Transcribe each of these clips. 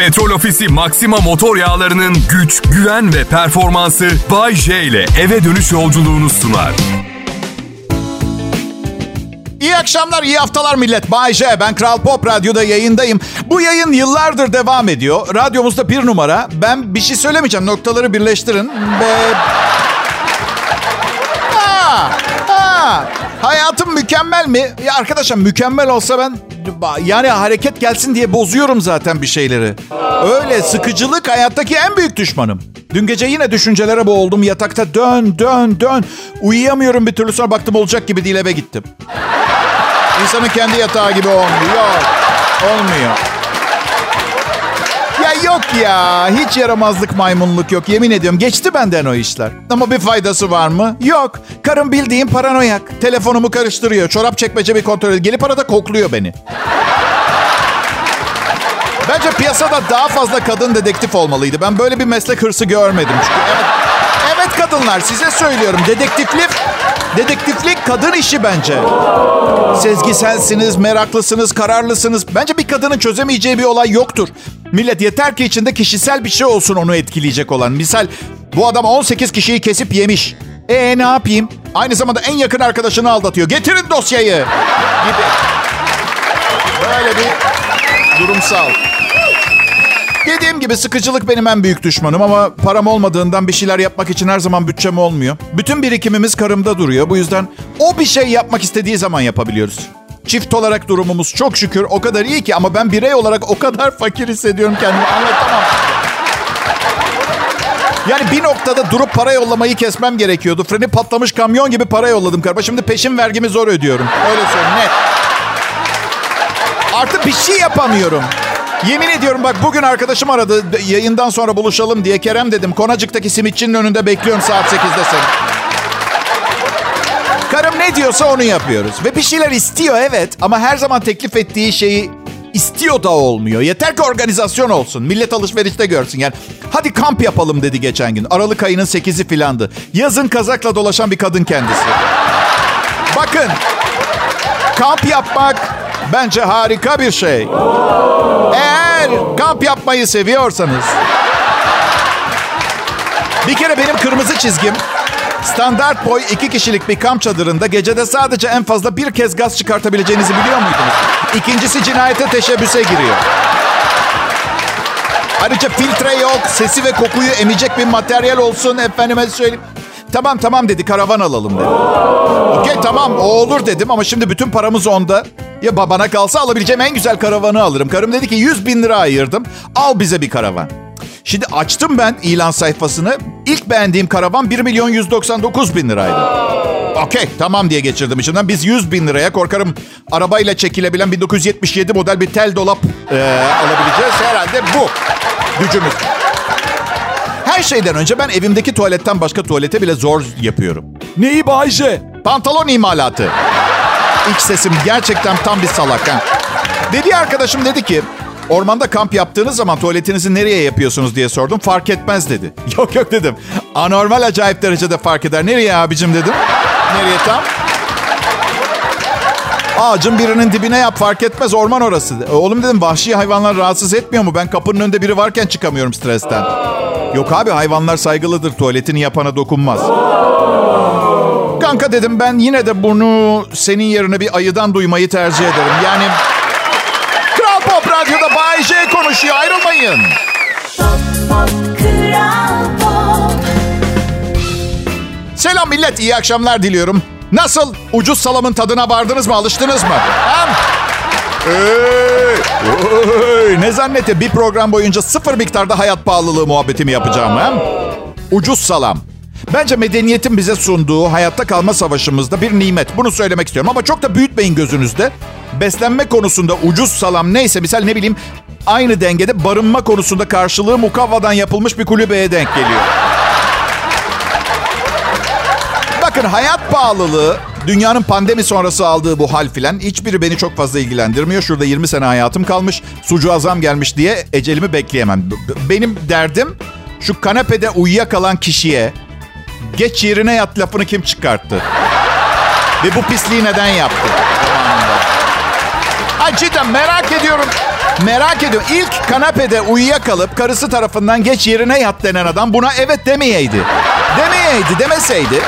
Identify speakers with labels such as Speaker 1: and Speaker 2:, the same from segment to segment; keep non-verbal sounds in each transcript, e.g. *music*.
Speaker 1: Petrol Ofisi Maxima motor yağlarının güç, güven ve performansı Bay J ile eve dönüş yolculuğunu sunar.
Speaker 2: İyi akşamlar, iyi haftalar millet. Bay J, ben Kral Pop Radyo'da yayındayım. Bu yayın yıllardır devam ediyor. Radyomuzda bir numara. Ben bir şey söylemeyeceğim. Noktaları birleştirin. Ve... Hayatım mükemmel mi? Ya arkadaşım mükemmel olsa ben yani hareket gelsin diye bozuyorum zaten bir şeyleri. Öyle sıkıcılık hayattaki en büyük düşmanım. Dün gece yine düşüncelere boğuldum. Yatakta dön dön dön. Uyuyamıyorum bir türlü sonra baktım olacak gibi değil eve gittim. İnsanın kendi yatağı gibi olmuyor. Olmuyor. Yok ya. Hiç yaramazlık maymunluk yok. Yemin ediyorum. Geçti benden o işler. Ama bir faydası var mı? Yok. Karım bildiğim paranoyak. Telefonumu karıştırıyor. Çorap çekmece bir kontrol ediyor. Gelip arada kokluyor beni. Bence piyasada daha fazla kadın dedektif olmalıydı. Ben böyle bir meslek hırsı görmedim. Çünkü evet, evet kadınlar size söylüyorum. Dedektiflik, dedektiflik kadın işi bence. Sezgiselsiniz, meraklısınız, kararlısınız. Bence bir kadının çözemeyeceği bir olay yoktur. Millet yeter ki içinde kişisel bir şey olsun onu etkileyecek olan. Misal bu adam 18 kişiyi kesip yemiş. E ne yapayım? Aynı zamanda en yakın arkadaşını aldatıyor. Getirin dosyayı. Gibi. Böyle bir durumsal. Dediğim gibi sıkıcılık benim en büyük düşmanım ama param olmadığından bir şeyler yapmak için her zaman bütçem olmuyor. Bütün birikimimiz karımda duruyor. Bu yüzden o bir şey yapmak istediği zaman yapabiliyoruz. Çift olarak durumumuz çok şükür o kadar iyi ki ama ben birey olarak o kadar fakir hissediyorum kendimi anlatamam. Yani bir noktada durup para yollamayı kesmem gerekiyordu. Freni patlamış kamyon gibi para yolladım karıma. Şimdi peşin vergimi zor ödüyorum. Öyle söyleyeyim net. Artık bir şey yapamıyorum. Yemin ediyorum bak bugün arkadaşım aradı yayından sonra buluşalım diye. Kerem dedim Konacık'taki simitçinin önünde bekliyorum saat 8'de seni. Karım ne diyorsa onu yapıyoruz. Ve bir şeyler istiyor evet ama her zaman teklif ettiği şeyi istiyor da olmuyor. Yeter ki organizasyon olsun. Millet alışverişte görsün yani. Hadi kamp yapalım dedi geçen gün. Aralık ayının 8'i filandı. Yazın kazakla dolaşan bir kadın kendisi. Bakın kamp yapmak bence harika bir şey. Eğer kamp yapmayı seviyorsanız bir kere benim kırmızı çizgim standart boy iki kişilik bir kamp çadırında gecede sadece en fazla bir kez gaz çıkartabileceğinizi biliyor muydunuz? İkincisi cinayete teşebbüse giriyor. Ayrıca filtre yok, sesi ve kokuyu emecek bir materyal olsun efendime söyleyeyim. Tamam tamam dedi karavan alalım dedi. Okey tamam o olur dedim ama şimdi bütün paramız onda. Ya babana kalsa alabileceğim en güzel karavanı alırım. Karım dedi ki 100 bin lira ayırdım. Al bize bir karavan. Şimdi açtım ben ilan sayfasını. İlk beğendiğim karavan 1 milyon 199 bin liraydı. Okey tamam diye geçirdim içinden. Biz 100 bin liraya korkarım arabayla çekilebilen 1977 model bir tel dolap e, alabileceğiz. Herhalde bu gücümüz. Her şeyden önce ben evimdeki tuvaletten başka tuvalete bile zor yapıyorum.
Speaker 3: Neyi Bayce?
Speaker 2: Pantolon imalatı. İlk sesim gerçekten tam bir salak. Ha. Dedi arkadaşım dedi ki ormanda kamp yaptığınız zaman tuvaletinizi nereye yapıyorsunuz diye sordum. Fark etmez dedi. *laughs* Yok yok dedim. Anormal acayip derecede fark eder. Nereye abicim dedim. Nereye tam? Ağacın birinin dibine yap fark etmez orman orası. Oğlum dedim vahşi hayvanlar rahatsız etmiyor mu? Ben kapının önünde biri varken çıkamıyorum stresten. Yok abi hayvanlar saygılıdır. Tuvaletini yapana dokunmaz. Kanka dedim ben yine de bunu senin yerine bir ayıdan duymayı tercih ederim. Yani Pop Radyo'da Bay J konuşuyor. Ayrılmayın. Selam millet. iyi akşamlar diliyorum. Nasıl? Ucuz salamın tadına vardınız mı? Alıştınız mı? Ha? Hey, ne zannetti? Bir program boyunca sıfır miktarda hayat pahalılığı muhabbetimi yapacağım. He? Ucuz salam. Bence medeniyetin bize sunduğu hayatta kalma savaşımızda bir nimet. Bunu söylemek istiyorum ama çok da büyütmeyin gözünüzde. Beslenme konusunda ucuz salam neyse misal ne bileyim aynı dengede barınma konusunda karşılığı mukavvadan yapılmış bir kulübeye denk geliyor. Bakın hayat pahalılığı, dünyanın pandemi sonrası aldığı bu hal filan hiçbiri beni çok fazla ilgilendirmiyor. Şurada 20 sene hayatım kalmış, sucuğa zam gelmiş diye ecelimi bekleyemem. Benim derdim şu kanepede uyuyakalan kişiye geç yerine yat lafını kim çıkarttı? Ve bu pisliği neden yaptı? Ay cidden merak ediyorum. Merak ediyorum. İlk kanapede uyuyakalıp karısı tarafından geç yerine yat denen adam buna evet demeyeydi. Demeyeydi, demeseydi.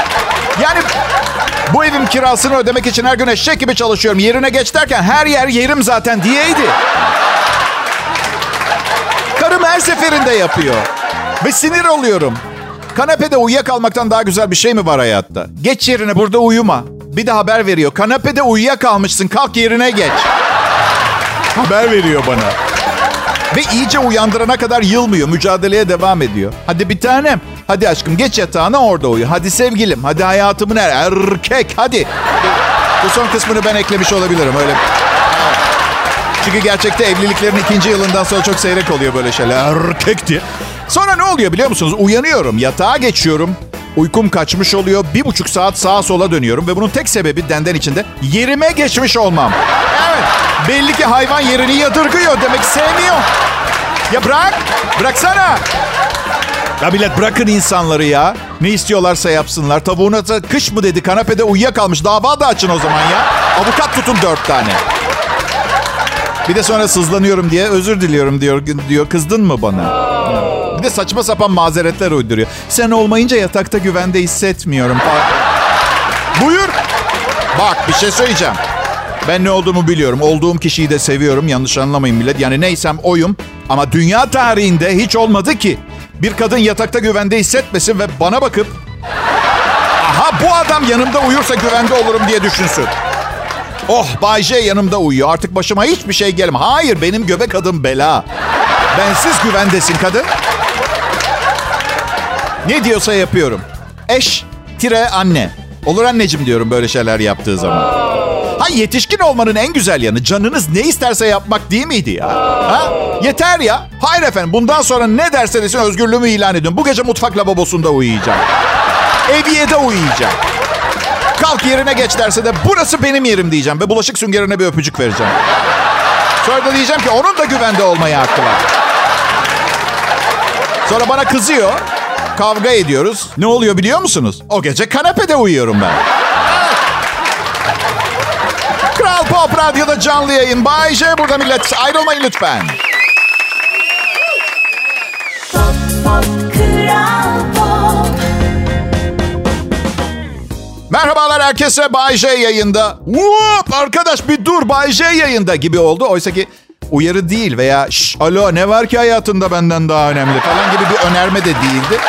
Speaker 2: Yani bu evin kirasını ödemek için her gün eşek gibi çalışıyorum. Yerine geç derken her yer yerim zaten diyeydi. Karım her seferinde yapıyor. Ve sinir oluyorum. Kanepede uyuyakalmaktan daha güzel bir şey mi var hayatta? Geç yerine burada uyuma. Bir de haber veriyor. Kanepede uyuyakalmışsın kalk yerine geç. Haber veriyor bana. Ve iyice uyandırana kadar yılmıyor. Mücadeleye devam ediyor. Hadi bir tanem. Hadi aşkım geç yatağına orada uyu. Hadi sevgilim. Hadi hayatımın er erkek. Hadi. Bu son kısmını ben eklemiş olabilirim. Öyle. Çünkü gerçekte evliliklerin ikinci yılından sonra çok seyrek oluyor böyle şeyler. Erkek diye. Sonra ne oluyor biliyor musunuz? Uyanıyorum, yatağa geçiyorum. Uykum kaçmış oluyor. Bir buçuk saat sağa sola dönüyorum. Ve bunun tek sebebi denden içinde yerime geçmiş olmam. Evet. Belli ki hayvan yerini yadırgıyor. Demek sevmiyor. Ya bırak. Bıraksana. Ya millet bırakın insanları ya. Ne istiyorlarsa yapsınlar. Tavuğuna da kış mı dedi kanepede uyuyakalmış. Dava da açın o zaman ya. Avukat tutun dört tane. Bir de sonra sızlanıyorum diye özür diliyorum diyor. diyor. Kızdın mı bana? Bir de saçma sapan mazeretler uyduruyor. Sen olmayınca yatakta güvende hissetmiyorum. Buyur. Bak bir şey söyleyeceğim. Ben ne olduğumu biliyorum. Olduğum kişiyi de seviyorum. Yanlış anlamayın millet. Yani neysem oyum. Ama dünya tarihinde hiç olmadı ki bir kadın yatakta güvende hissetmesin ve bana bakıp aha bu adam yanımda uyursa güvende olurum diye düşünsün. Oh Bay J yanımda uyuyor. Artık başıma hiçbir şey gelme. Hayır benim göbek adım bela. Bensiz güvendesin kadın. Ne diyorsa yapıyorum. Eş tire anne. Olur anneciğim diyorum böyle şeyler yaptığı zaman. Ha yetişkin olmanın en güzel yanı canınız ne isterse yapmak değil miydi ya? Ha? Yeter ya. Hayır efendim bundan sonra ne derse desin özgürlüğümü ilan ediyorum. Bu gece mutfak lavabosunda uyuyacağım. Eviyede uyuyacağım. Kalk yerine geç derse de burası benim yerim diyeceğim. Ve bulaşık süngerine bir öpücük vereceğim. Sonra da diyeceğim ki onun da güvende olmaya hakkı var. Sonra bana kızıyor. Kavga ediyoruz. Ne oluyor biliyor musunuz? O gece kanepede uyuyorum ben. Kral Pop Radyo'da canlı yayın. Bay J burada millet. Ayrılmayın lütfen.
Speaker 3: Pop, pop, Kral Pop.
Speaker 2: Merhabalar herkese. Bay J yayında. Whoop, arkadaş bir dur Bay J yayında gibi oldu. Oysa ki uyarı değil veya Şş, alo ne var ki hayatında benden daha önemli falan gibi bir önerme de değildi.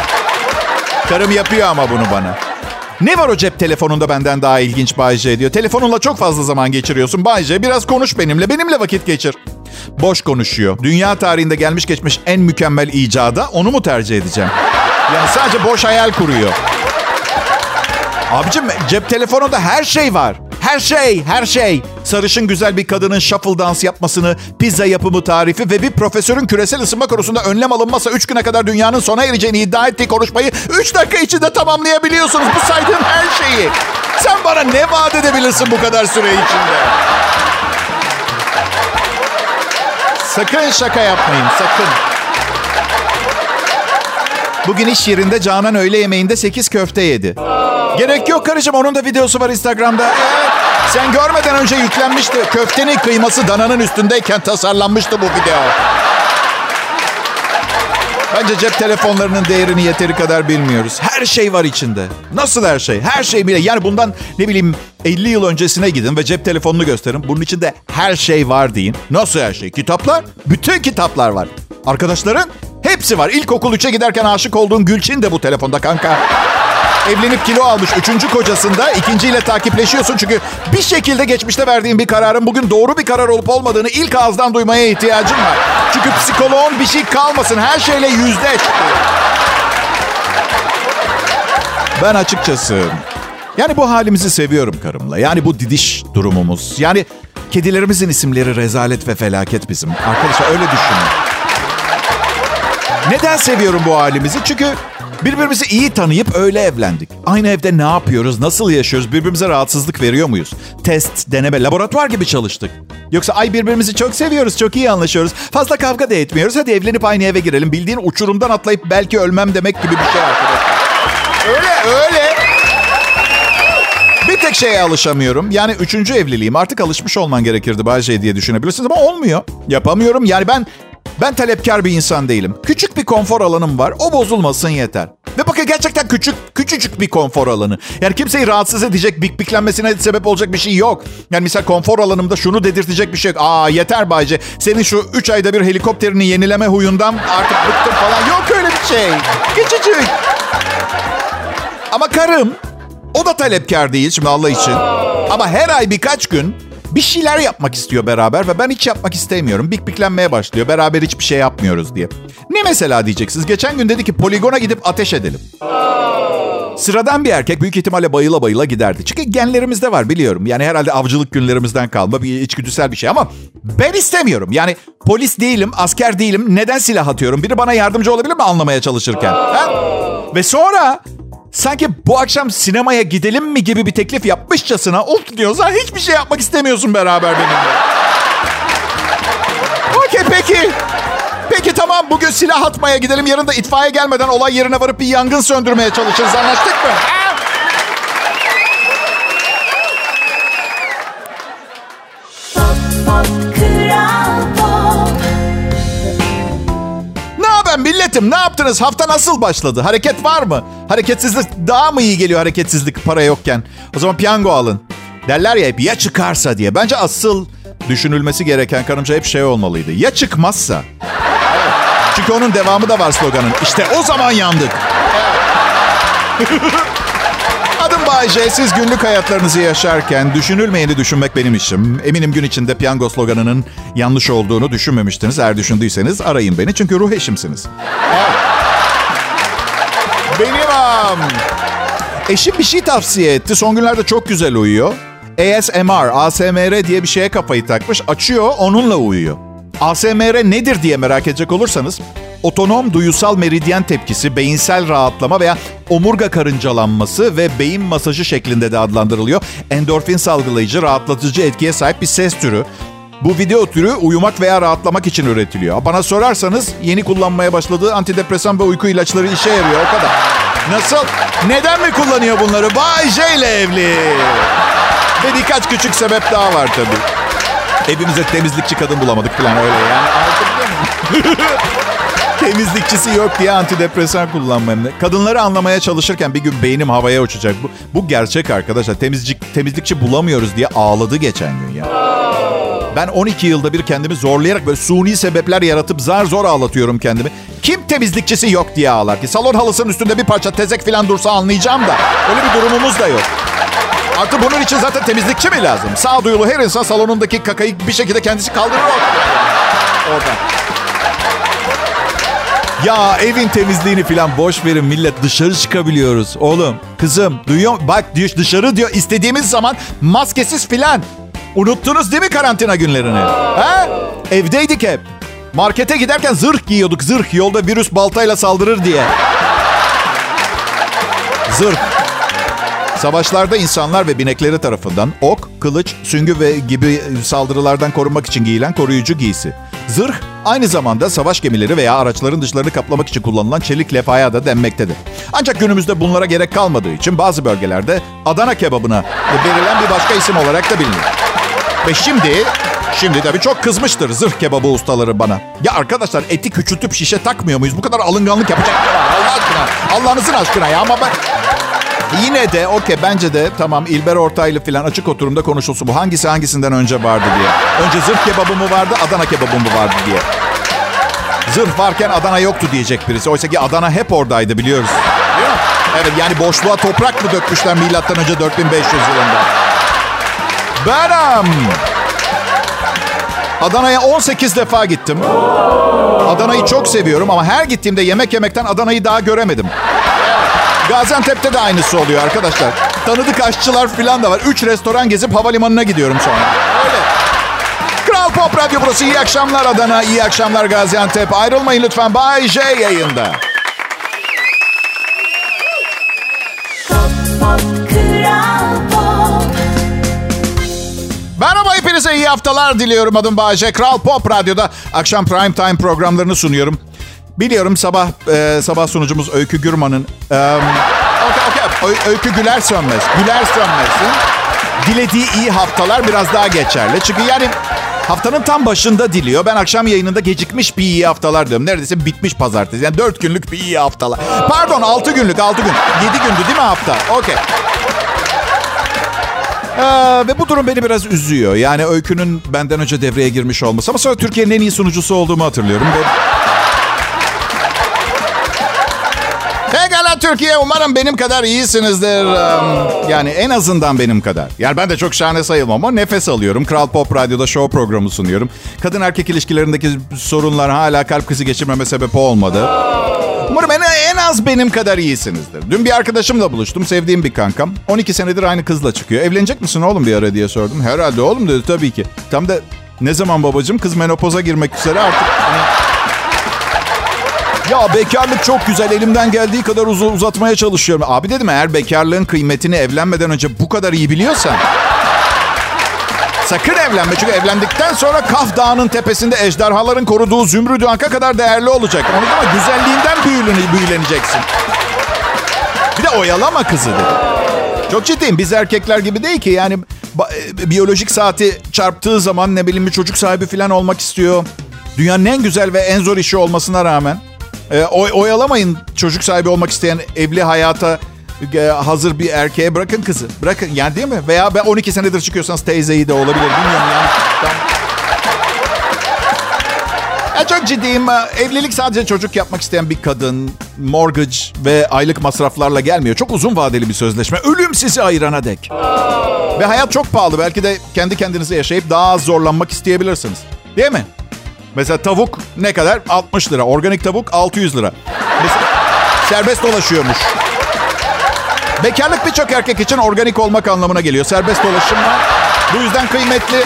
Speaker 2: Karım yapıyor ama bunu bana. Ne var o cep telefonunda benden daha ilginç Bay J diyor. Telefonunla çok fazla zaman geçiriyorsun Bay J. Biraz konuş benimle. Benimle vakit geçir. Boş konuşuyor. Dünya tarihinde gelmiş geçmiş en mükemmel icada onu mu tercih edeceğim? Yani sadece boş hayal kuruyor. Abicim cep telefonunda her şey var. Her şey, her şey. Sarışın güzel bir kadının shuffle dans yapmasını, pizza yapımı tarifi ve bir profesörün küresel ısınma konusunda önlem alınmazsa 3 güne kadar dünyanın sona ereceğini iddia ettiği konuşmayı 3 dakika içinde tamamlayabiliyorsunuz. Bu saydığım her şeyi. Sen bana ne vaat edebilirsin bu kadar süre içinde? Sakın şaka yapmayın, sakın. Bugün iş yerinde Canan öğle yemeğinde 8 köfte yedi. Gerek yok karıcığım onun da videosu var Instagram'da. Sen görmeden önce yüklenmişti. Köftenin kıyması dananın üstündeyken tasarlanmıştı bu video. Bence cep telefonlarının değerini yeteri kadar bilmiyoruz. Her şey var içinde. Nasıl her şey? Her şey bile. Yani bundan ne bileyim 50 yıl öncesine gidin ve cep telefonunu gösterin. Bunun içinde her şey var deyin. Nasıl her şey? Kitaplar? Bütün kitaplar var. Arkadaşların? Hepsi var. İlkokul 3'e giderken aşık olduğun Gülçin de bu telefonda kanka. Evlenip kilo almış üçüncü kocasında ikinciyle takipleşiyorsun. Çünkü bir şekilde geçmişte verdiğin bir kararın bugün doğru bir karar olup olmadığını ilk ağızdan duymaya ihtiyacın var. Çünkü psikoloğun bir şey kalmasın. Her şeyle yüzleş. Ben açıkçası yani bu halimizi seviyorum karımla. Yani bu didiş durumumuz. Yani kedilerimizin isimleri rezalet ve felaket bizim. Arkadaşlar öyle düşünün. Neden seviyorum bu halimizi? Çünkü birbirimizi iyi tanıyıp öyle evlendik. Aynı evde ne yapıyoruz, nasıl yaşıyoruz, birbirimize rahatsızlık veriyor muyuz? Test, deneme, laboratuvar gibi çalıştık. Yoksa ay birbirimizi çok seviyoruz, çok iyi anlaşıyoruz. Fazla kavga da etmiyoruz. Hadi evlenip aynı eve girelim. Bildiğin uçurumdan atlayıp belki ölmem demek gibi bir şey arkadaşlar. Öyle, öyle. Bir tek şeye alışamıyorum. Yani üçüncü evliliğim. Artık alışmış olman gerekirdi Bayce diye düşünebilirsiniz ama olmuyor. Yapamıyorum. Yani ben ben talepkar bir insan değilim. Küçük bir konfor alanım var. O bozulmasın yeter. Ve bakın gerçekten küçük, küçücük bir konfor alanı. Yani kimseyi rahatsız edecek, bik biklenmesine sebep olacak bir şey yok. Yani mesela konfor alanımda şunu dedirtecek bir şey yok. Aa yeter Bayce. Senin şu 3 ayda bir helikopterini yenileme huyundan artık bıktım falan. Yok öyle bir şey. Küçücük. Ama karım o da talepkar değil şimdi Allah için. Ama her ay birkaç gün bir şeyler yapmak istiyor beraber ve ben hiç yapmak istemiyorum. Bik biklenmeye başlıyor. Beraber hiçbir şey yapmıyoruz diye. Ne mesela diyeceksiniz? Geçen gün dedi ki poligona gidip ateş edelim. Sıradan bir erkek büyük ihtimalle bayıla bayıla giderdi. Çünkü genlerimizde var biliyorum. Yani herhalde avcılık günlerimizden kalma bir içgüdüsel bir şey ama ben istemiyorum. Yani polis değilim, asker değilim. Neden silah atıyorum? Biri bana yardımcı olabilir mi anlamaya çalışırken? Ha? Ve sonra sanki bu akşam sinemaya gidelim mi gibi bir teklif yapmışçasına of diyorsan hiçbir şey yapmak istemiyorsun beraber benimle. Okey peki. Peki tamam bugün silah atmaya gidelim. Yarın da itfaiye gelmeden olay yerine varıp bir yangın söndürmeye çalışırız. Anlaştık mı? Haber milletim? Ne yaptınız? Hafta nasıl başladı? Hareket var mı? Hareketsizlik daha mı iyi geliyor hareketsizlik para yokken? O zaman piyango alın. Derler ya hep ya çıkarsa diye. Bence asıl düşünülmesi gereken kanımca hep şey olmalıydı. Ya çıkmazsa? Çünkü onun devamı da var sloganın. İşte o zaman yandık. *laughs* Adım Bayece. Siz günlük hayatlarınızı yaşarken düşünülmeyeni düşünmek benim işim. Eminim gün içinde piyango sloganının yanlış olduğunu düşünmemiştiniz. Eğer düşündüyseniz arayın beni çünkü ruh eşimsiniz. Benim am. Eşim bir şey tavsiye etti. Son günlerde çok güzel uyuyor. ASMR, ASMR diye bir şeye kafayı takmış. Açıyor, onunla uyuyor. ASMR nedir diye merak edecek olursanız, otonom duyusal meridyen tepkisi, beyinsel rahatlama veya omurga karıncalanması ve beyin masajı şeklinde de adlandırılıyor. Endorfin salgılayıcı, rahatlatıcı etkiye sahip bir ses türü. Bu video türü uyumak veya rahatlamak için üretiliyor. Bana sorarsanız yeni kullanmaya başladığı antidepresan ve uyku ilaçları işe yarıyor o kadar. Nasıl? Neden mi kullanıyor bunları? Bay J ile evli. Ve birkaç küçük sebep daha var tabii. Evimize temizlikçi kadın bulamadık falan öyle yani. Anlatabiliyor muyum? *laughs* Temizlikçisi yok diye antidepresan kullanmam. Kadınları anlamaya çalışırken bir gün beynim havaya uçacak. Bu, bu gerçek arkadaşlar. Temizlik, temizlikçi bulamıyoruz diye ağladı geçen gün ya. Ben 12 yılda bir kendimi zorlayarak böyle suni sebepler yaratıp zar zor ağlatıyorum kendimi. Kim temizlikçisi yok diye ağlar ki? Salon halısının üstünde bir parça tezek falan dursa anlayacağım da. Öyle bir durumumuz da yok. Artık bunun için zaten temizlikçi mi lazım? Sağduyulu her insan salonundaki kakayı bir şekilde kendisi kaldırır orada. Oradan. Ya evin temizliğini falan boş verin millet dışarı çıkabiliyoruz. Oğlum kızım duyuyor bak diyor dışarı diyor istediğimiz zaman maskesiz filan. Unuttunuz değil mi karantina günlerini? Ha? Evdeydik hep. Markete giderken zırh giyiyorduk zırh yolda virüs baltayla saldırır diye. Zırh. Savaşlarda insanlar ve binekleri tarafından ok, kılıç, süngü ve gibi saldırılardan korunmak için giyilen koruyucu giysi. Zırh aynı zamanda savaş gemileri veya araçların dışlarını kaplamak için kullanılan çelik lefaya da denmektedir. Ancak günümüzde bunlara gerek kalmadığı için bazı bölgelerde Adana kebabına verilen bir başka isim olarak da biliniyor. Ve şimdi, şimdi tabii çok kızmıştır zırh kebabı ustaları bana. Ya arkadaşlar eti küçültüp şişe takmıyor muyuz? Bu kadar alınganlık yapacak? Allah aşkına. Allah'ınızın aşkına ya ama ben... Yine de okey bence de tamam İlber Ortaylı falan açık oturumda konuşulsun. Bu hangisi hangisinden önce vardı diye. Önce zırh kebabı mı vardı Adana kebabı mı vardı diye. Zırh varken Adana yoktu diyecek birisi. Oysa ki Adana hep oradaydı biliyoruz. Evet yani boşluğa toprak mı dökmüşler milattan önce 4500 yılında? Benim. Adana'ya 18 defa gittim. Adana'yı çok seviyorum ama her gittiğimde yemek yemekten Adana'yı daha göremedim. Gaziantep'te de aynısı oluyor arkadaşlar. Tanıdık aşçılar falan da var. Üç restoran gezip havalimanına gidiyorum sonra. Öyle. Kral Pop Radyo burası. İyi akşamlar Adana, iyi akşamlar Gaziantep. Ayrılmayın lütfen. Bay J yayında.
Speaker 3: Pop, pop,
Speaker 2: hepinize iyi haftalar diliyorum. Adım Bayece. Kral Pop Radyo'da akşam prime time programlarını sunuyorum. Biliyorum sabah e, sabah sunucumuz Öykü Gürman'ın... E, okey. Ö- Öykü Güler Sönmez. Güler Sönmez'in dilediği iyi haftalar biraz daha geçerli. Çünkü yani haftanın tam başında diliyor. Ben akşam yayınında gecikmiş bir iyi haftalar diyorum. Neredeyse bitmiş pazartesi. Yani dört günlük bir iyi haftalar. Pardon altı günlük altı gün. Yedi gündü değil mi hafta? Okey. Ee, ve bu durum beni biraz üzüyor. Yani Öykü'nün benden önce devreye girmiş olması. Ama sonra Türkiye'nin en iyi sunucusu olduğumu hatırlıyorum. Ve... Türkiye umarım benim kadar iyisinizdir. Yani en azından benim kadar. Yani ben de çok şahane sayılmam ama nefes alıyorum. Kral Pop Radyo'da show programı sunuyorum. Kadın erkek ilişkilerindeki sorunlar hala kalp krizi geçirmeme sebep olmadı. Umarım en, en az benim kadar iyisinizdir. Dün bir arkadaşımla buluştum. Sevdiğim bir kankam. 12 senedir aynı kızla çıkıyor. Evlenecek misin oğlum bir ara diye sordum. Herhalde oğlum dedi tabii ki. Tam da ne zaman babacığım? Kız menopoza girmek üzere artık. Ya bekarlık çok güzel. Elimden geldiği kadar uz- uzatmaya çalışıyorum. Abi dedim eğer bekarlığın kıymetini evlenmeden önce bu kadar iyi biliyorsan... Sakın evlenme çünkü evlendikten sonra Kaf Dağı'nın tepesinde ejderhaların koruduğu zümrüdü anka kadar değerli olacak. Anladın mı? Güzelliğinden büyüleni, büyüleneceksin. Bir de oyalama kızı dedi. Çok ciddiyim. Biz erkekler gibi değil ki. Yani e, biyolojik saati çarptığı zaman ne bileyim bir çocuk sahibi falan olmak istiyor. Dünyanın en güzel ve en zor işi olmasına rağmen. E, oy- oyalamayın çocuk sahibi olmak isteyen evli hayata e, hazır bir erkeğe bırakın kızı. Bırakın yani değil mi? Veya ben 12 senedir çıkıyorsanız teyzeyi de olabilir. Bilmiyorum yani. Ben- ya çok ciddiyim. Evlilik sadece çocuk yapmak isteyen bir kadın, mortgage ve aylık masraflarla gelmiyor. Çok uzun vadeli bir sözleşme. Ölüm sizi ayırana dek. Ve hayat çok pahalı. Belki de kendi kendinize yaşayıp daha az zorlanmak isteyebilirsiniz. Değil mi? Mesela tavuk ne kadar? 60 lira. Organik tavuk 600 lira. Mesela serbest dolaşıyormuş. Bekarlık birçok erkek için organik olmak anlamına geliyor. Serbest dolaşım var. Bu yüzden kıymetli.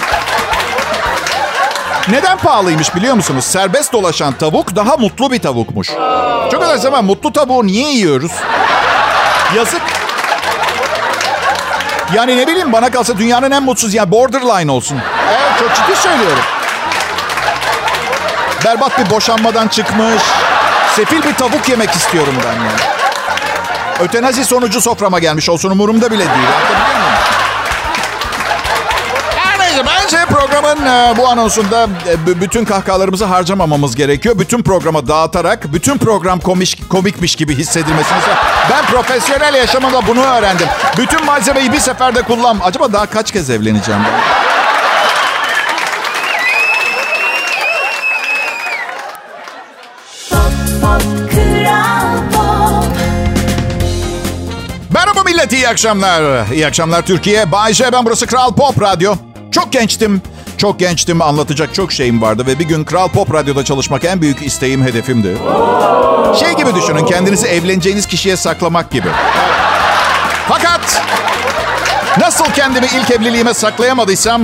Speaker 2: Neden pahalıymış biliyor musunuz? Serbest dolaşan tavuk daha mutlu bir tavukmuş. Çok özel zaman mutlu tavuğu niye yiyoruz? Yazık. Yani ne bileyim bana kalsa dünyanın en mutsuz yani borderline olsun. Evet çok ciddi söylüyorum. Berbat bir boşanmadan çıkmış. Sefil bir tavuk yemek istiyorum ben yani. Ötenazi sonucu soframa gelmiş olsun umurumda bile değil. Neyse bence programın e, bu anonsunda e, bütün kahkahalarımızı harcamamamız gerekiyor. Bütün programa dağıtarak, bütün program komik, komikmiş gibi hissedilmesini Ben profesyonel yaşamımda bunu öğrendim. Bütün malzemeyi bir seferde kullan. Acaba daha kaç kez evleneceğim ben? Millet, iyi akşamlar. İyi akşamlar Türkiye. Bay J, ben burası Kral Pop Radyo. Çok gençtim. Çok gençtim. Anlatacak çok şeyim vardı ve bir gün Kral Pop Radyo'da çalışmak en büyük isteğim, hedefimdi. Şey gibi düşünün, kendinizi evleneceğiniz kişiye saklamak gibi. Fakat nasıl kendimi ilk evliliğime saklayamadıysam...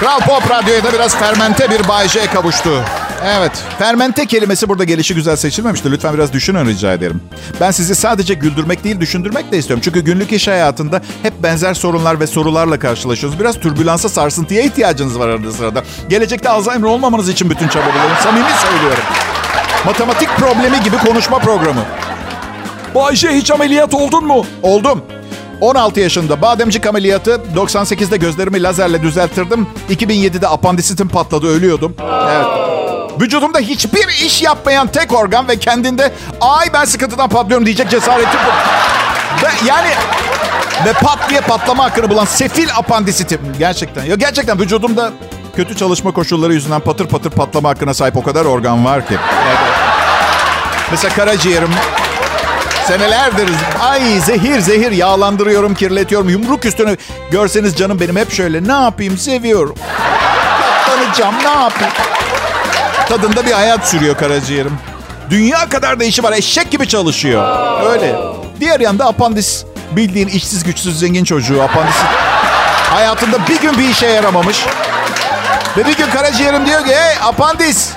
Speaker 2: Kral Pop Radyo'ya da biraz fermente bir Bay J kavuştu. Evet, fermente kelimesi burada gelişi güzel seçilmemişti. Lütfen biraz düşünün rica ederim. Ben sizi sadece güldürmek değil, düşündürmek de istiyorum. Çünkü günlük iş hayatında hep benzer sorunlar ve sorularla karşılaşıyoruz. Biraz türbülansa, sarsıntıya ihtiyacınız var arada sırada. Gelecekte Alzheimer olmamanız için bütün çabalarım. Samimi söylüyorum. Matematik problemi gibi konuşma programı. Bayşe hiç ameliyat oldun mu? Oldum. 16 yaşında bademcik ameliyatı. 98'de gözlerimi lazerle düzelttirdim. 2007'de apandisitim patladı ölüyordum. Evet. Vücudumda hiçbir iş yapmayan tek organ ve kendinde ay ben sıkıntıdan patlıyorum diyecek cesaretim bu. Ve yani ve pat diye patlama hakkını bulan sefil apandisitim. Gerçekten. Ya gerçekten vücudumda kötü çalışma koşulları yüzünden patır patır patlama hakkına sahip o kadar organ var ki. Evet. Mesela karaciğerim, Senelerdir ay zehir zehir yağlandırıyorum, kirletiyorum. Yumruk üstüne görseniz canım benim hep şöyle. Ne yapayım seviyorum. Katlanacağım ne yapayım. Tadında bir hayat sürüyor karaciğerim. Dünya kadar da işi var. Eşek gibi çalışıyor. Öyle. Diğer yanda apandis. Bildiğin işsiz güçsüz zengin çocuğu apandisi. Hayatında bir gün bir işe yaramamış. Ve bir gün karaciğerim diyor ki hey apandis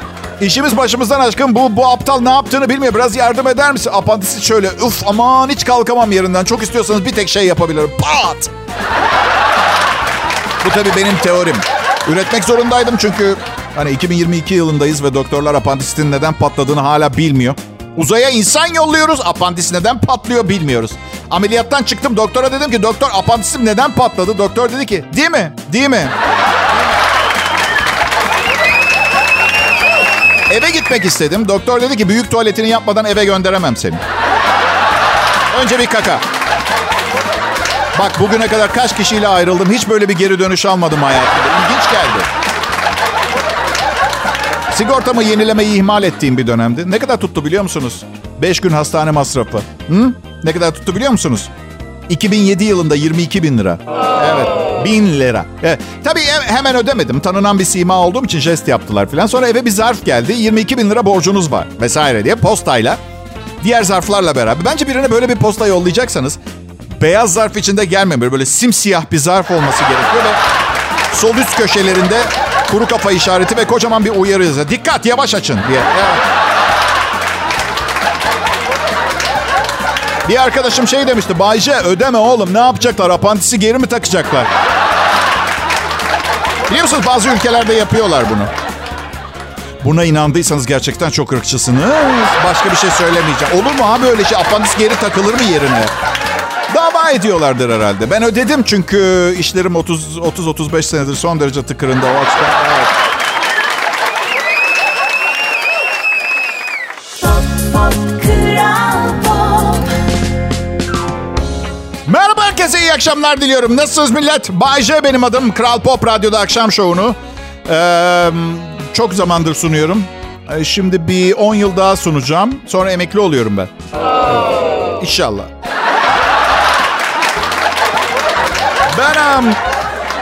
Speaker 2: İşimiz başımızdan aşkın bu, bu aptal ne yaptığını bilmiyor. Biraz yardım eder misin? Apandisi şöyle uf aman hiç kalkamam yerinden. Çok istiyorsanız bir tek şey yapabilirim. Pat! Bu tabii benim teorim. Üretmek zorundaydım çünkü hani 2022 yılındayız ve doktorlar apandisitin neden patladığını hala bilmiyor. Uzaya insan yolluyoruz. Apandis neden patlıyor bilmiyoruz. Ameliyattan çıktım doktora dedim ki doktor apandisim neden patladı? Doktor dedi ki değil mi? Değil mi? Eve gitmek istedim. Doktor dedi ki büyük tuvaletini yapmadan eve gönderemem seni. Önce bir kaka. Bak bugüne kadar kaç kişiyle ayrıldım. Hiç böyle bir geri dönüş almadım hayatımda. İlginç geldi. Sigortamı yenilemeyi ihmal ettiğim bir dönemdi. Ne kadar tuttu biliyor musunuz? 5 gün hastane masrafı. Hı? Ne kadar tuttu biliyor musunuz? 2007 yılında 22 bin lira. Evet. Bin lira. Evet. Tabii hemen ödemedim. Tanınan bir sima olduğum için jest yaptılar falan. Sonra eve bir zarf geldi. 22 bin lira borcunuz var vesaire diye postayla. Diğer zarflarla beraber. Bence birine böyle bir posta yollayacaksanız beyaz zarf içinde gelmemeli. Böyle simsiyah bir zarf olması gerekiyor ve sol üst köşelerinde kuru kafa işareti ve kocaman bir uyarı yazıyor. Dikkat yavaş açın diye. Bir arkadaşım şey demişti. Bayce ödeme oğlum ne yapacaklar? Apantisi geri mi takacaklar? Biliyor musunuz bazı ülkelerde yapıyorlar bunu. Buna inandıysanız gerçekten çok ırkçısınız. Başka bir şey söylemeyeceğim. Olur mu abi öyle şey? Apandis geri takılır mı yerine? Dava ediyorlardır herhalde. Ben ödedim çünkü işlerim 30 30 35 senedir son derece tıkırında o açıdan. Merhaba herkese iyi akşamlar diliyorum. Nasılsınız millet? Bay J benim adım. Kral Pop Radyo'da akşam şovunu. Ee, çok zamandır sunuyorum. Şimdi bir 10 yıl daha sunacağım. Sonra emekli oluyorum ben. İnşallah. Ben um,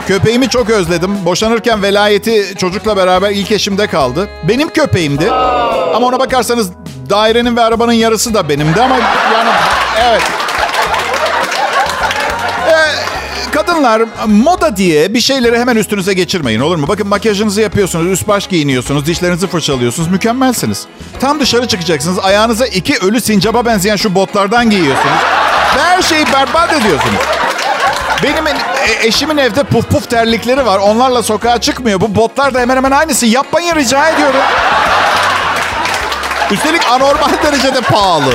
Speaker 2: köpeğimi çok özledim. Boşanırken velayeti çocukla beraber ilk eşimde kaldı. Benim köpeğimdi. Ama ona bakarsanız dairenin ve arabanın yarısı da benimdi ama yani evet. Ee, kadınlar moda diye bir şeyleri hemen üstünüze geçirmeyin olur mu? Bakın makyajınızı yapıyorsunuz, üst baş giyiniyorsunuz, dişlerinizi fırçalıyorsunuz. Mükemmelsiniz. Tam dışarı çıkacaksınız. Ayağınıza iki ölü sincaba benzeyen şu botlardan giyiyorsunuz. Ve her şeyi berbat ediyorsunuz. Benim e, eşimin evde puf puf terlikleri var. Onlarla sokağa çıkmıyor. Bu botlar da hemen hemen aynısı. Yapmayın rica ediyorum. Üstelik anormal *laughs* derecede pahalı.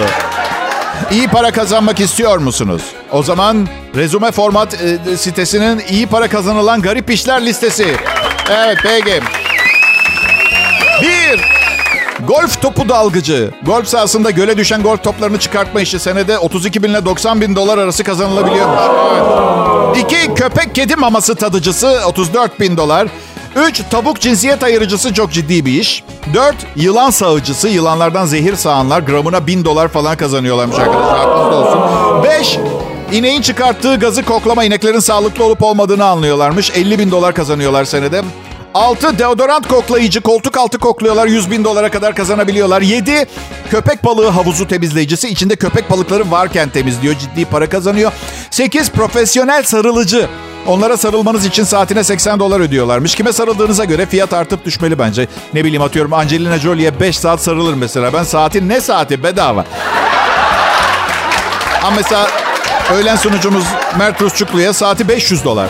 Speaker 2: İyi para kazanmak istiyor musunuz? O zaman rezume format e, sitesinin iyi para kazanılan garip işler listesi. Evet peki. Bir, golf topu dalgıcı. Golf sahasında göle düşen golf toplarını çıkartma işi senede 32 bin ile 90 bin dolar arası kazanılabiliyormuş. Evet. İki, köpek kedi maması tadıcısı 34 bin dolar. 3. Tavuk cinsiyet ayırıcısı çok ciddi bir iş. 4. Yılan sağıcısı. Yılanlardan zehir sağanlar gramına 1000 dolar falan kazanıyorlarmış arkadaşlar. Aklınızda olsun. 5. İneğin çıkarttığı gazı koklama ineklerin sağlıklı olup olmadığını anlıyorlarmış. 50 bin dolar kazanıyorlar senede. 6. Deodorant koklayıcı. Koltuk altı kokluyorlar. 100 bin dolara kadar kazanabiliyorlar. 7. Köpek balığı havuzu temizleyicisi. içinde köpek balıkları varken temizliyor. Ciddi para kazanıyor. 8. Profesyonel sarılıcı. Onlara sarılmanız için saatine 80 dolar ödüyorlarmış. Kime sarıldığınıza göre fiyat artıp düşmeli bence. Ne bileyim atıyorum Angelina Jolie'ye 5 saat sarılır mesela. Ben saatin ne saati bedava. Ama mesela öğlen sunucumuz Mert Rusçuklu'ya saati 500 dolar.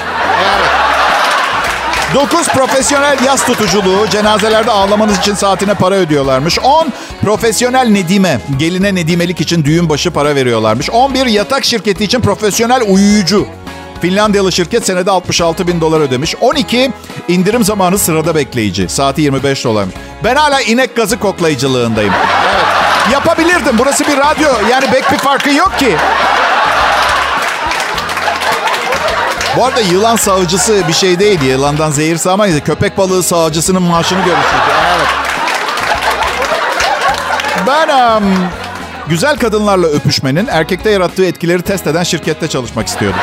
Speaker 2: Evet. 9 profesyonel yaz tutuculuğu. Cenazelerde ağlamanız için saatine para ödüyorlarmış. 10 profesyonel nedime. Geline nedimelik için düğün başı para veriyorlarmış. 11 yatak şirketi için profesyonel uyuyucu. Finlandiyalı şirket senede 66 bin dolar ödemiş. 12 indirim zamanı sırada bekleyici. Saati 25 dolarmış. Ben hala inek gazı koklayıcılığındayım. Evet. Yapabilirdim. Burası bir radyo. Yani bek bir farkı yok ki. Bu arada yılan sağıcısı bir şey değil. Yılandan zehir sağmayız. Köpek balığı sağıcısının maaşını görürsünüz. Evet. Ben um, güzel kadınlarla öpüşmenin erkekte yarattığı etkileri test eden şirkette çalışmak istiyordum.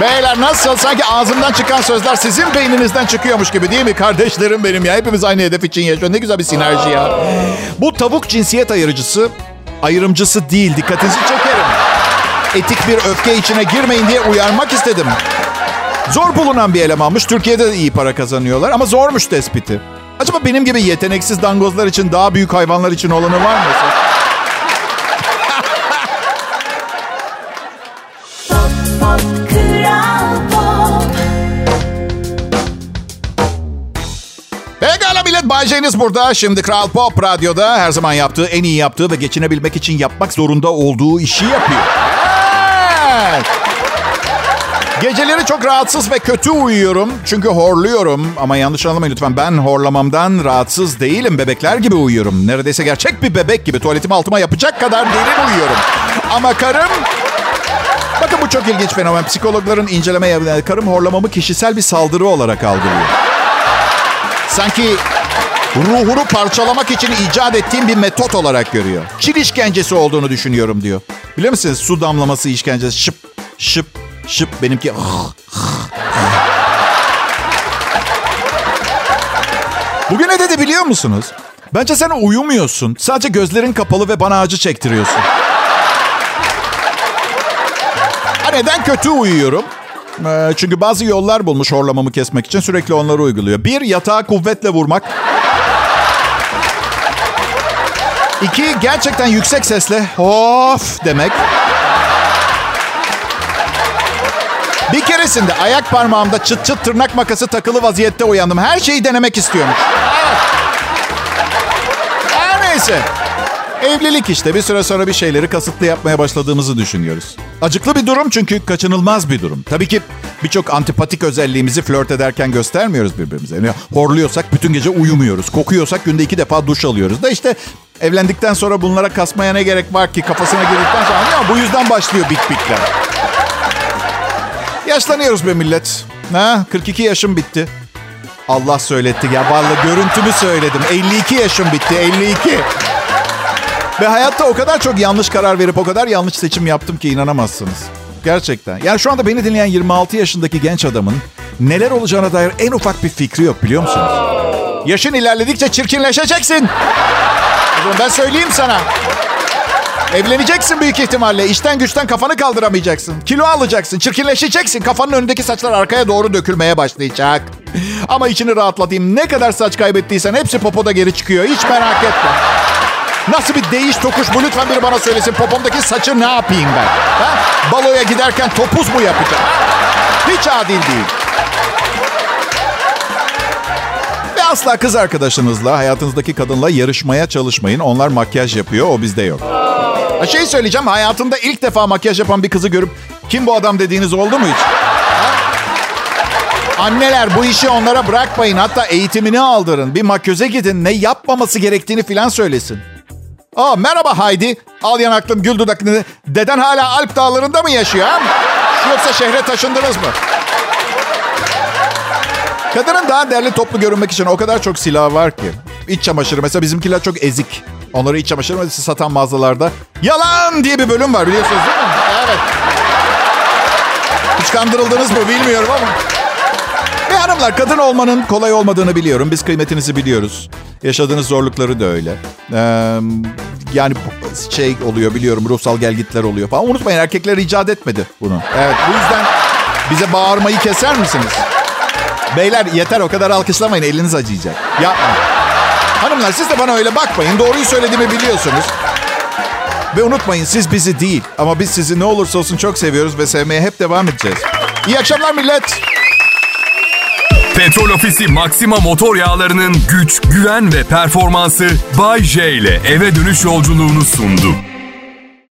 Speaker 2: Beyler nasıl? Sanki ağzımdan çıkan sözler sizin beyninizden çıkıyormuş gibi değil mi? Kardeşlerim benim ya. Hepimiz aynı hedef için yaşıyor. Ne güzel bir sinerji ya. Bu tavuk cinsiyet ayırıcısı, ayrımcısı değil. Dikkatinizi çekerim. Etik bir öfke içine girmeyin diye uyarmak istedim. Zor bulunan bir elemanmış. Türkiye'de de iyi para kazanıyorlar ama zormuş tespiti. Acaba benim gibi yeteneksiz dangozlar için daha büyük hayvanlar için olanı var mı? Bayce'niz burada. Şimdi Kral Pop Radyo'da her zaman yaptığı, en iyi yaptığı ve geçinebilmek için yapmak zorunda olduğu işi yapıyor. Evet. Geceleri çok rahatsız ve kötü uyuyorum. Çünkü horluyorum. Ama yanlış anlamayın lütfen. Ben horlamamdan rahatsız değilim. Bebekler gibi uyuyorum. Neredeyse gerçek bir bebek gibi. Tuvaletimi altıma yapacak kadar derin uyuyorum. Ama karım... Bakın bu çok ilginç fenomen. Psikologların inceleme yaptığı karım horlamamı kişisel bir saldırı olarak algılıyor. Sanki ruhunu parçalamak için icat ettiğim bir metot olarak görüyor. Çin işkencesi olduğunu düşünüyorum diyor. Biliyor musunuz? Su damlaması işkencesi. Şıp, şıp, şıp. Benimki... Bugün ne dedi biliyor musunuz? Bence sen uyumuyorsun. Sadece gözlerin kapalı ve bana acı çektiriyorsun. Ha, neden kötü uyuyorum? Ee, çünkü bazı yollar bulmuş horlamamı kesmek için sürekli onları uyguluyor. Bir, yatağa kuvvetle vurmak. İki, gerçekten yüksek sesle of demek. Bir keresinde ayak parmağımda çıt çıt tırnak makası takılı vaziyette uyandım. Her şeyi denemek istiyormuş. Evet. Her neyse. Evlilik işte. Bir süre sonra bir şeyleri kasıtlı yapmaya başladığımızı düşünüyoruz. Acıklı bir durum çünkü kaçınılmaz bir durum. Tabii ki birçok antipatik özelliğimizi flört ederken göstermiyoruz birbirimize. Yani horluyorsak bütün gece uyumuyoruz. Kokuyorsak günde iki defa duş alıyoruz. Da işte evlendikten sonra bunlara kasmaya ne gerek var ki kafasına girdikten sonra ama bu yüzden başlıyor bik bikler. Yaşlanıyoruz be millet. Ha, 42 yaşım bitti. Allah söyletti ya. Vallahi görüntümü söyledim. 52 yaşım bitti. 52. Ve hayatta o kadar çok yanlış karar verip o kadar yanlış seçim yaptım ki inanamazsınız. Gerçekten. Yani şu anda beni dinleyen 26 yaşındaki genç adamın neler olacağına dair en ufak bir fikri yok biliyor musunuz? Yaşın ilerledikçe çirkinleşeceksin. Ben söyleyeyim sana. Evleneceksin büyük ihtimalle. İşten güçten kafanı kaldıramayacaksın. Kilo alacaksın, çirkinleşeceksin. Kafanın önündeki saçlar arkaya doğru dökülmeye başlayacak. Ama içini rahatlatayım. Ne kadar saç kaybettiysen hepsi popoda geri çıkıyor. Hiç merak etme. Nasıl bir değiş tokuş bu lütfen biri bana söylesin. Popomdaki saçı ne yapayım ben? Ha? Baloya giderken topuz mu yapacağım? Hiç adil değil. Asla kız arkadaşınızla, hayatınızdaki kadınla yarışmaya çalışmayın. Onlar makyaj yapıyor, o bizde yok. Ha şey söyleyeceğim, hayatımda ilk defa makyaj yapan bir kızı görüp kim bu adam dediğiniz oldu mu hiç? Anneler bu işi onlara bırakmayın. Hatta eğitimini aldırın. Bir makyaja gidin. Ne yapmaması gerektiğini filan söylesin. Aa, merhaba Haydi. Al yanaklım gül dudaklı. Deden hala Alp dağlarında mı yaşıyor? Ha? Yoksa şehre taşındınız mı? Kadının daha değerli toplu görünmek için o kadar çok silah var ki. İç çamaşırı mesela bizimkiler çok ezik. Onları iç çamaşırı satan mağazalarda yalan diye bir bölüm var biliyorsunuz değil mi? Evet. Hiç kandırıldınız mı bilmiyorum ama. Ve hanımlar kadın olmanın kolay olmadığını biliyorum. Biz kıymetinizi biliyoruz. Yaşadığınız zorlukları da öyle. Ee, yani şey oluyor biliyorum ruhsal gelgitler oluyor falan. Unutmayın erkekler icat etmedi bunu. Evet bu yüzden bize bağırmayı keser misiniz? Beyler yeter o kadar alkışlamayın eliniz acıyacak. Yapma. Hanımlar siz de bana öyle bakmayın. Doğruyu söylediğimi biliyorsunuz. Ve unutmayın siz bizi değil ama biz sizi ne olursa olsun çok seviyoruz ve sevmeye hep devam edeceğiz. İyi akşamlar millet.
Speaker 1: Petrol Ofisi Maxima motor yağlarının güç, güven ve performansı Bay J ile eve dönüş yolculuğunu sundu.